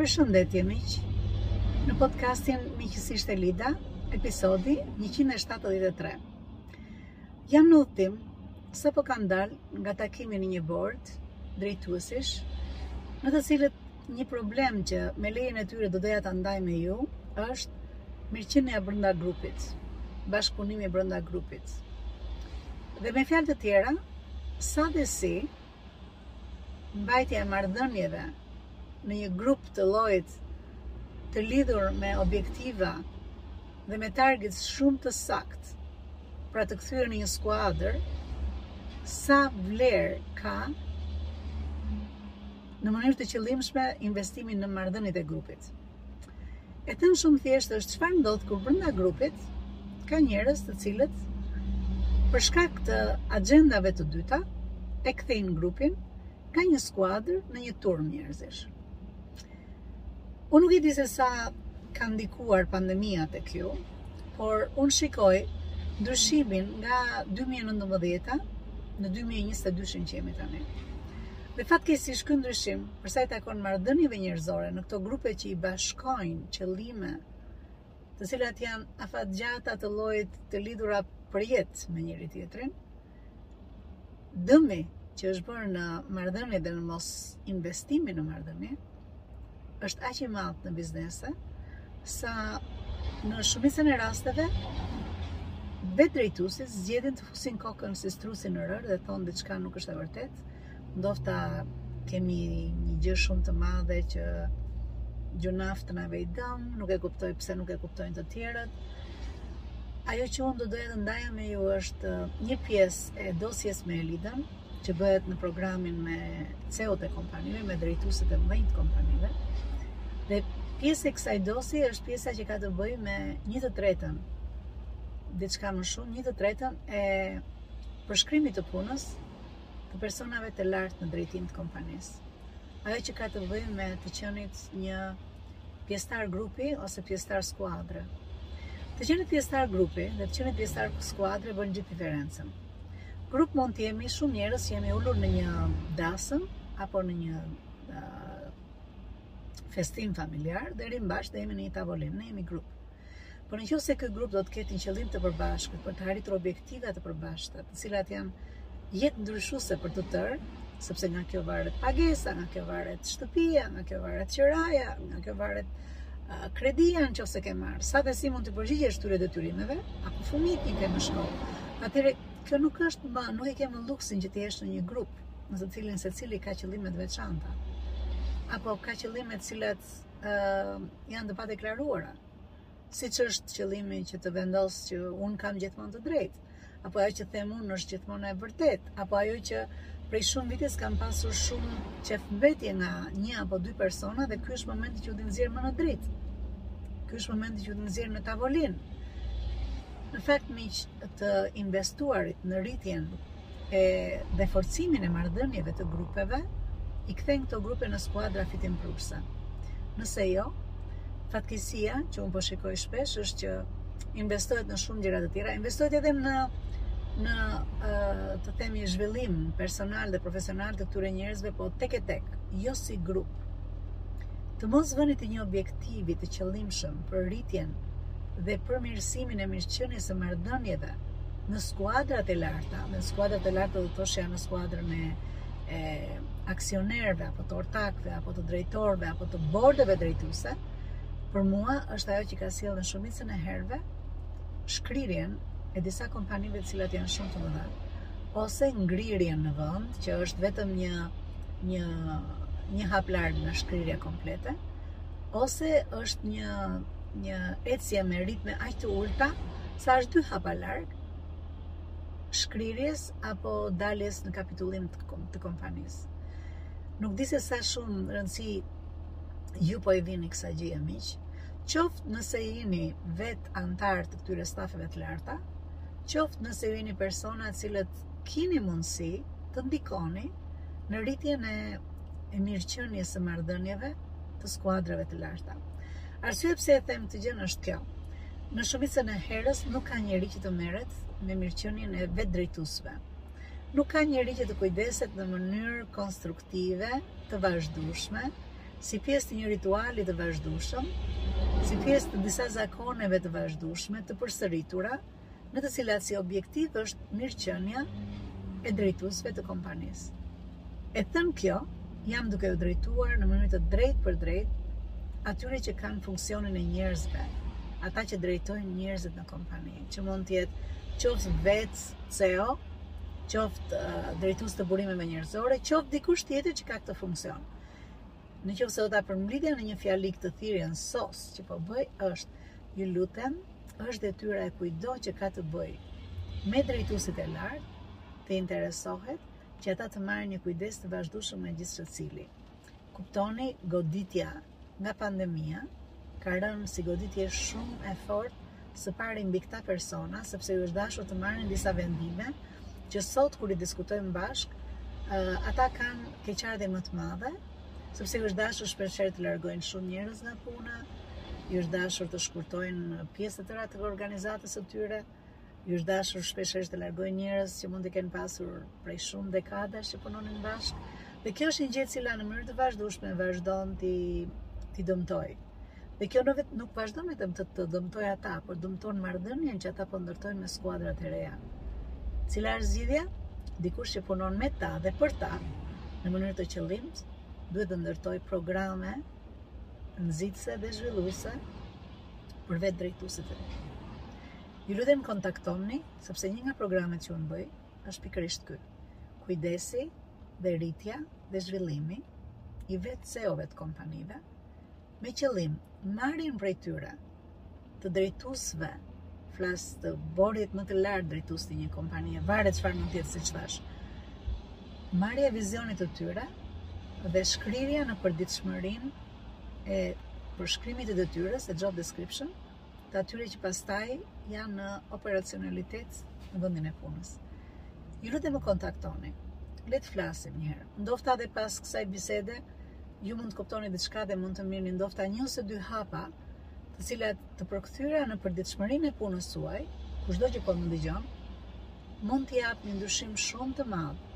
Përshëndetje miq. Në podcastin Miqësisht e Lida, episodi 173. Jam në udhëtim, sapo kam dalë nga takimi në një bord drejtuesish, në të cilët Një problem që, me lejen e tyre, do doja ta ndaj me ju, është mirëqenia brenda grupit, bashkëpunimi brenda grupit. Dhe me fjalë të tjera, sa dhe si mbajtja e marrëdhënieve në një grup të llojit të lidhur me objektiva dhe me targets shumë të saktë, pra të kthyer në një skuadër, sa vlerë ka në mënyrë të qëllimshme investimin në marrëdhëniet e grupit. E thënë shumë thjesht është çfarë ndodh kur brenda grupit ka njerëz të cilët për shkak të agjendave të dyta e kthejnë grupin nga një skuadër në një turmë njerëzish. Unë nuk e di se sa ka ndikuar pandemia te kjo, por unë shikoj ndryshimin nga 2019 në 2022 që jemi tani. Dhe fatkeqësisht ky ndryshim, për sa i takon marrëdhënieve njerëzore në këto grupe që i bashkojnë qëllime të cilat janë afatgjata të llojit të lidhura përjetë me njëri-tjetrin, dëmi që është bërë në marrëdhënie dhe në mosinvestimin në marrëdhënie, është aq i madh në biznese sa në shumicën e rasteve vetë drejtuesit zgjedhin të fusin kokën si struci në rërë dhe thonë diçka nuk është e vërtetë ndofta kemi një gjë shumë të madhe që gjynah të na vejë dëm nuk e kuptoj pse nuk e kuptojnë të tjerët ajo që unë do doja të ndaja me ju është një pjesë e dosjes me Elidën që bëhet në programin me CEO-t e kompanive, me drejtuesit e mëdhenj të kompanive. Dhe pjesë e kësaj dosjeje është pjesa që ka të bëjë me një të tretën, diçka më shumë, një të tretën e përshkrimit të punës të personave të lartë në drejtim të kompanisë. Ajo që ka të bëjë me të qenit një pjesëtar grupi ose pjesëtar skuadre. Të qenit pjesëtar grupi dhe të qenit pjesëtar skuadre bën gjithë diferencën. Grup mund të jemi shumë njerëz që jemi ulur në një dasëm apo në një festim familjar dhe rrim bashkë dhe jemi në një tavolinë, ne jemi grup. Por nëse ky grup do të ketë një qëllim të përbashkët për të arritur objektiva të përbashkëta, të cilat janë jetë ndryshuese për të tërë, sepse nga kjo varet pagesa, nga kjo varet shtëpia, nga kjo varet qiraja, nga kjo varet kredia në qoftë se ke marrë, sa dhe si mund t'u përgjigjesh këtyre detyrimeve, apo fëmijët që ke në shkollë. Atëherë, kjo nuk është më, nuk e ke më luksin që të jesh në një grup, në të cilin secili ka qëllime të veçanta, apo ka qëllime të cilat janë të padeklaruara. Siç është qëllimi që të vendos që unë kam gjithmonë të drejtë, apo ajo që them unë është gjithmonë e vërtetë, apo ajo që prej shumë vitesh kam pasur shumë qejfmbetje nga një apo dy persona dhe ky është momenti që unë t'i nxjerr në dritë. Ky është momenti që unë t'i nxjerr në tavolinë. Në fakt miq të investuarit në rritjen e, dhe forcimin e marrëdhënieve të grupeve i kthen këto grupe në skuadra fitimprurëse. Nëse jo, fatkeqësia që unë po shikoj shpesh është që investohet në shumë gjëra të tjera, investohet edhe në në të themi zhvillim personal dhe profesional të këtyre njerëzve, po tek e tek, jo si grup. Të mos vënit e një objektivi të qëllimshëm për rritjen dhe përmirësimin e mirëqenies së marrëdhënieve në skuadrat e larta, me skuadrat e larta do të thoshja në skuadrën e, e aksionerëve apo të ortakëve apo të drejtorëve apo të bordeve drejtuese, për mua është ajo që ka sjellë në shumicën e herëve shkrirjen e disa kompanive të cilat janë shumë të mëdha ose ngrirjen në vend që është vetëm një një një hap larg nga shkrirja komplete ose është një një ecje me ritme aq të ulëta Sa është dy hapa larg shkrirjes apo daljes në kapitullim të kompanisë. Nuk di se sa shumë rëndësi ju po i vini kësaj gjëje miq, qoftë nëse jeni vetë anëtarë të këtyre stafeve të larta, qoftë nëse jeni persona të cilët kini mundësi të ndikoni në rritjen e e mirëqenies së marrëdhënieve të skuadrave të larta. Arsyeja pse e them këtë gjë është kjo. Në shumicën e herëve nuk ka njeri që të merret me mirëqenien e vetë drejtuesve. Nuk ka njeri që të kujdeset në mënyrë konstruktive, të vazhdueshme, si pjesë të një rituali të vazhdueshëm, si pjesë të disa zakoneve të vazhdueshme, të përsëritura, në të cilat si objektiv është mirëqenia e drejtuesve të kompanisë. E thënë kjo, jam duke u drejtuar në mënyrë të drejtpërdrejtë atyre që kanë funksionin e njerëzve, ata që drejtojnë njerëzit në kompani, që mund të jetë qoftë vetë CEO, qoftë uh, drejtues të burimeve njerëzore, qoftë dikush tjetër që ka këtë funksion. Në qoftë se do ta përmblidhja në një fjali këtë thirrjen SOS që po bëj është Ju lutem, është detyra e kujdo që ka të bëjë me drejtuesit e lartë të interesohet që ata të marrin një kujdes të vazhdueshëm nga gjithë secili. Kuptoni, goditja nga pandemia ka rënë si goditje shumë e fortë së pari mbi këta persona, sepse u është dashur të marrin disa vendime që sot kur i diskutojmë bashkë, ata kanë keqardhje më të madhe sepse u është dashur shpeshherë të largojnë shumë njerëz nga puna, u është dashur të shkurtojnë pjesë të tëra të organizatës së tyre, u është dashur shpeshherë të largojnë njerëz që mund të kenë pasur prej shumë dekadash që punonin bashkë. Dhe kjo është një gjë e cila në mënyrë të vazhdueshme vazhdon t'i t'i dëmtojë. Dhe kjo në vetë nuk vazhdon vetëm të të dëmtojë ata, por dëmton marrëdhënien që ata po ndërtojnë me skuadrat e reja. Cila është zgjidhja? Dikush që punon me ta dhe për ta, në mënyrë të qëllimtë, duhet të ndërtojë programe nxitëse dhe zhvilluese për vetë drejtuesit e vet. Ju lutem kontaktomëni, sepse një nga programet që unë bëj, është pikërisht ky. Kujdesi dhe rritja dhe zhvillimi i vetë CEO-ve të kompanive, me qëllim marrjen prej tyre të drejtuesve, flas të bordit më të lartë drejtues të një kompanie, varet çfarë mund të jetë siç thashë. Marrja e vizionit të tyre dhe shkrirja në përditshmërinë e përshkrimit të detyrës e job description të atyre që pastaj janë në operacionalitet në vendin e punës. Ju lutem më kontaktoni, le të flasim njëherë. Ndofta dhe pas kësaj bisede, ju mund të kuptoni diçka dhe mund të merrni ndofta një ose dy hapa, të cilat të përkthyera në përditshmërinë e punës suaj, kushdo që po më dëgjon, mund të japë një ndryshim shumë të madhë,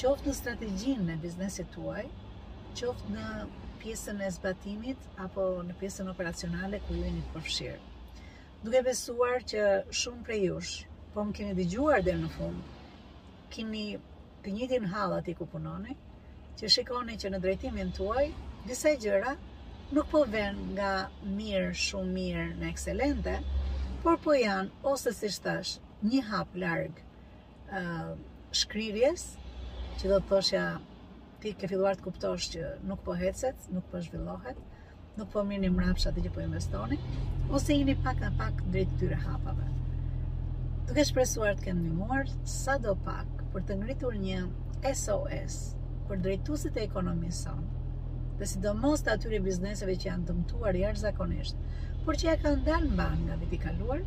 qoftë në strategjinë e biznesit tuaj, qoftë në pjesën e zbatimit apo në pjesën operacionale ku ju jeni të përfshirë. Duke besuar që shumë prej jush, po më keni dëgjuar deri në fund, kini të njëtin hall aty ku punoni, që shikoni që në drejtimin tuaj, disa gjëra nuk po venë nga mirë, shumë mirë në ekselente, por po janë, ose siç thashë, një hap larg uh, shkrirjes, që do të thoshja ti ke filluar të kuptosh që nuk po hecet, nuk po zhvillohet, nuk po mirrni mbrapsht atë që po investoni, ose jini pak a pak drejt atyre hapave. Duke shpresuar të kem ndihmuar, sado pak për të ngritur një SOS për drejtuesit e ekonomisë sonë, dhe sidomos të atyre bizneseve që janë dëmtuar jashtëzakonisht, por që ia kanë dalë mbanë nga viti i kaluar,